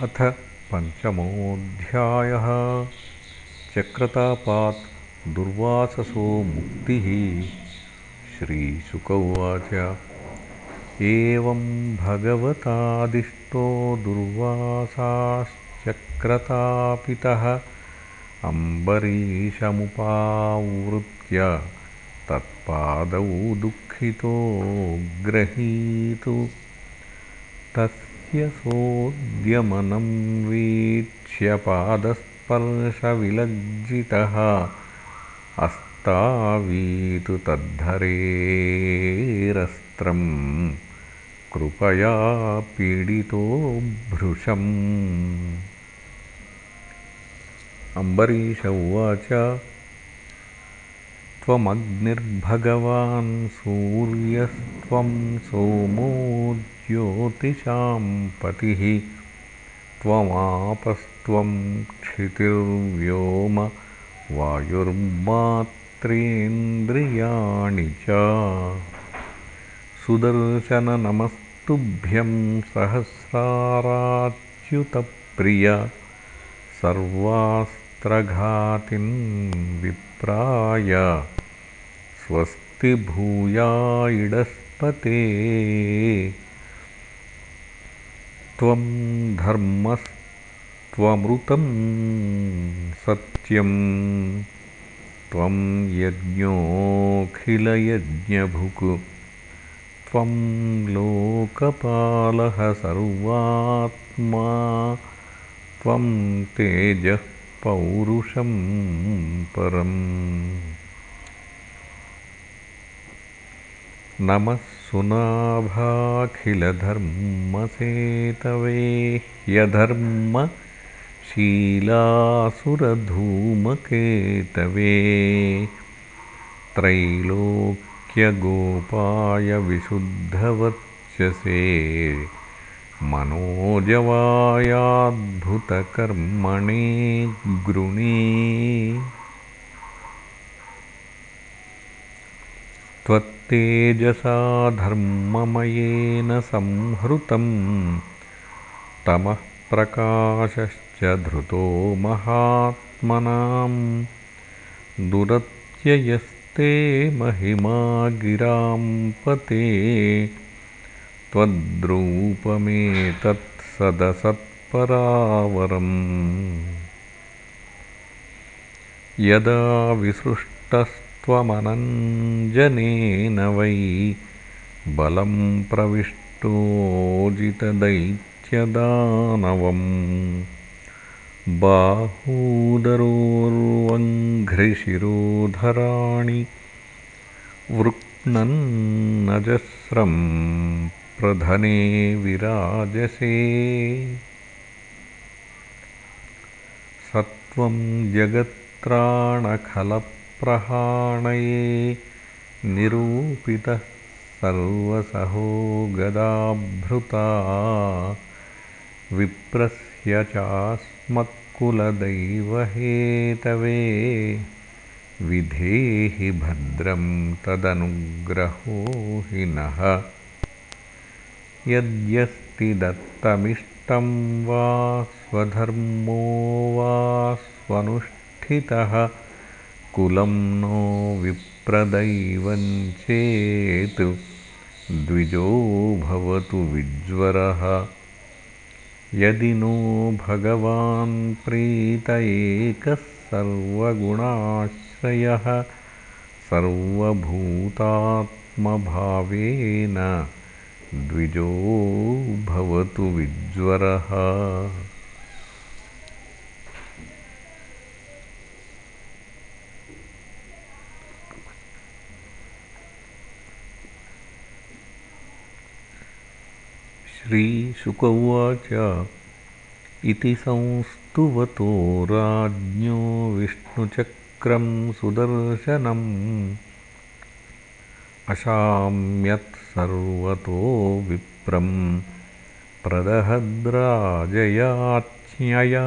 अथ पञ्चमोऽध्यायः। चक्रतापात् दुर्वाससो मुक्तिः। श्रीशुक उवाच एवं भगवतादिष्टो दुर्वासाश्चक्रतापितः। अम्बरीषमुपावृत्य तत्पादौ दुःखितो ग्रहीतु सोऽद्यमनं वीक्ष्य पादस्पर्शविलज्जितः। अस्तावीतु तद्धरेरस्त्रं। कृपया पीडितो भृशम्। अम्बरीष उवाच त्वमग्निर्भगवान् सूर्यस्त्वं सोमो ज्योतिषां पतिः त्वमापस्त्वं क्षितिर्व्योम वायुर्मात्रेन्द्रियाणि च सुदर्शननमस्तुभ्यं सहस्राराच्युतप्रिय सर्वास्त्रघातिन् विप्राय स्वस्ति भूयायिडस्पते त्वं धर्मस्त्वमृतं सत्यं। त्वं यज्ञोऽखिलयज्ञभुक्। त्वं लोकपालः सर्वात्मा। त्वं तेजः पौरुषं परम् नमः सुनाभाखिलधर्मसेतवे ह्यधर्मशीलासुरधूमकेतवे त्रैलोक्यगोपाय विशुद्धवर्चसे मनोजवायाद्भुतकर्मणे गृणे त्वत्तेजसा धर्ममयेन संहृतं तमः प्रकाशश्च धृतो महात्मनां दुरत्ययस्ते महिमा गिरां पते त्वद्रूपमेतत्सदसत्परावरम् यदा विसृष्टस् त्वमनञ्जनेन वै बलं प्रविष्टोजितदैत्यदानवम् बाहूदरोर्वङ्घ्रिशिरोधराणि वृक्नन्नजस्रं प्रधने विराजसे। सत्वं जगत्राणखल प्रहाणये निरूपितः सर्वसहो गदाभृता विप्रस्य चास्मत्कुलदैवहेतवे विधेहि भद्रं तदनुग्रहो हि नः। यद्यस्ति दत्तमिष्टं वा स्वधर्मो वा स्वनुष्ठितः कुलं नो विप्रदैवं चेत् द्विजो भवतु विज्वरः। यदि नो भगवान् प्रीत एकः सर्वगुणाश्रयः सर्वभूतात्मभावेन द्विजो भवतु विज्वरः श्रीशुक उवाच इति संस्तुवतो राज्ञो विष्णुचक्रं सुदर्शनम्। अशाम्यत्सर्वतो विप्रं प्रदहद्राजयाज्ञया।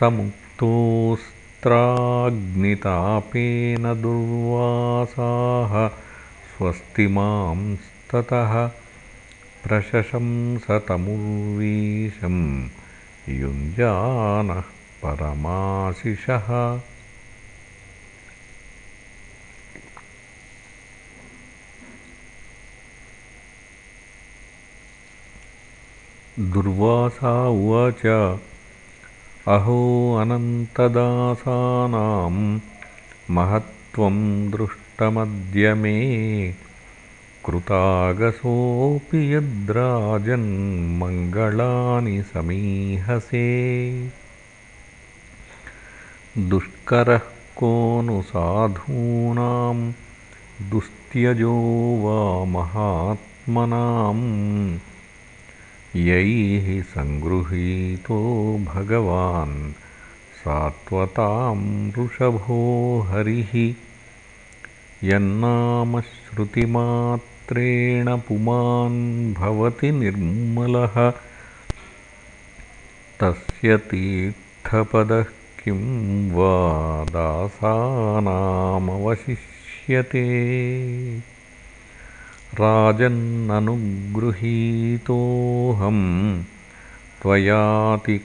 समुक्तोऽस्त्राग्नितापेन दुर्वासाः स्वस्ति मां ततः प्रशशंसतमुर्वीशं युञ्जानः परमाशिषः। दुर्वासा उवाच अहो अनन्तदासानां महत्त्वं दृष्टमद्य मे कृतागसोऽपि यद्राजन्मङ्गलानि समीहसे। दुष्करः को नु साधूनां दुस्त्यजो वा महात्मनाम्। यैः सङ्गृहीतो भगवान् सात्वतां वृषभो हरिः यन्नामश्रुतिमात्रेण पुमान् भवति निर्मलः। तस्य तीर्थपदः किं वा दासानामवशिष्यते। राजन्ननुगृहीतोऽहं त्वयातिकरुणात्मना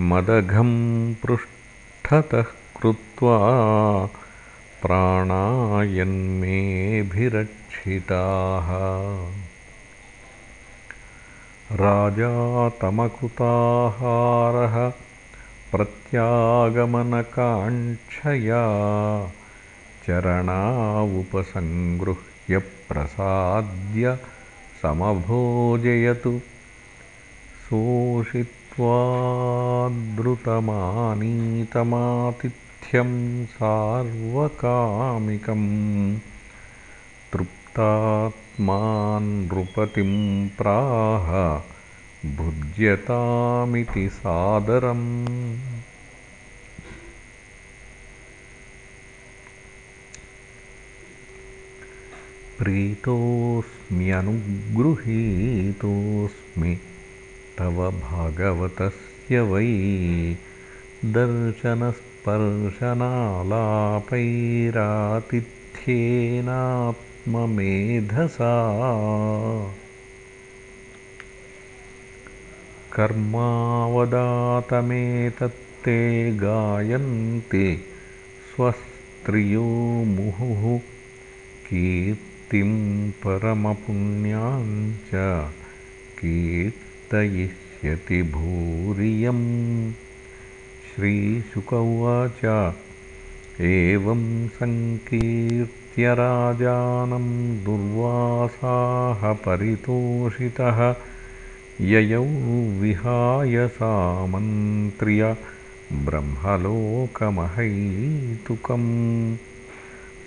मदघं पृष्ठतः कृत्वा प्राणायन्मेऽभिरक्षिताः राजातमकृताहारः प्रत्यागमनकाङ्क्षया चरणावुपसङ्गृह्य प्रसाद्य समभोजयतु सोषित्वादृतमानीतमातिथ्यं सार्वकामिकम्। तृप्तात्मानृपतिं प्राह भुज्यतामिति सादरम्। प्रीतोऽस्म्यनुगृहीतोऽस्मि तव भागवतस्य वै दर्शनस्पर्शनालापैरातिथ्येनात्ममेधसा कर्मावदातमेतत्ते गायन्ति स्वस्त्रियो मुहुः कीर्तिं परमपुण्याञ्च कीर्तयिष्यति भूरियम् श्रीशुक उवाच एवं सङ्कीर्त्य राजानं दुर्वासाः परितोषितः। ययौ विहाय सामन्त्र्य ब्रह्मलोकमहैतुकम्।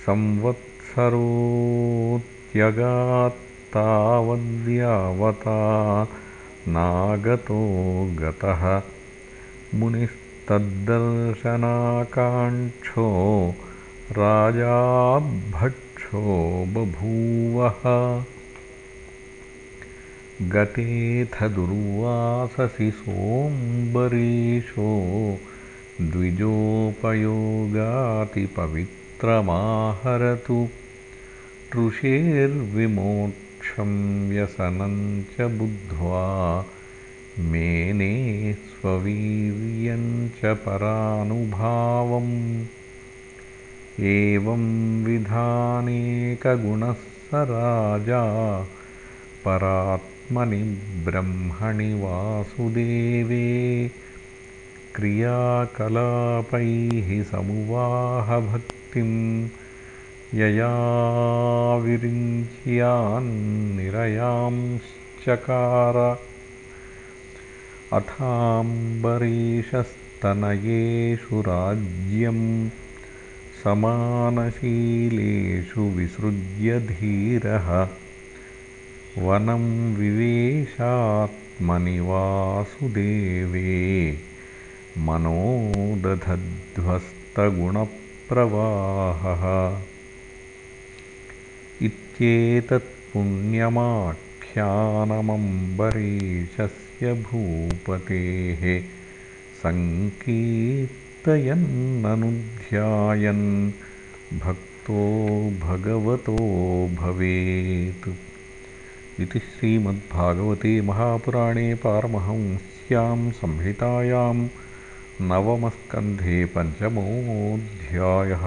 संवत् सरोत्यगात्तावद्यावता नागतो गतः मुनिस्तद्दर्शनाकाङ्क्षो राजाभक्षो बभूवः। गतेऽथ दुर्वाससि सोऽम्बरीशो द्विजोपयोगातिपवित्रमाहरतु। ऋषेर्विमोक्षं व्यसनं च बुद्ध्वा मेने स्ववीर्यं च परानुभावम् एवं विधानेकगुणः स राजा परात्मनि ब्रह्मणि वासुदेवे क्रियाकलापैः समुवाहभक्तिम् यया विरिञ्च्यान्निरयांश्चकार अथाम्बरीशस्तनयेषु राज्यं समानशीलेषु विसृज्य धीरः वनं विवेशात्मनि वासुदेवे मनोदधध्वस्तगुणप्रवाहः इत्येतत्पुण्यमाख्यानमम्बरीशस्य भूपतेः सङ्कीर्तयन्ननुध्यायन् भक्तो भगवतो भवेत्। इति श्रीमद्भागवते महापुराणे पारमहंस्यां संहितायां नवमस्कन्धे पञ्चमोऽध्यायः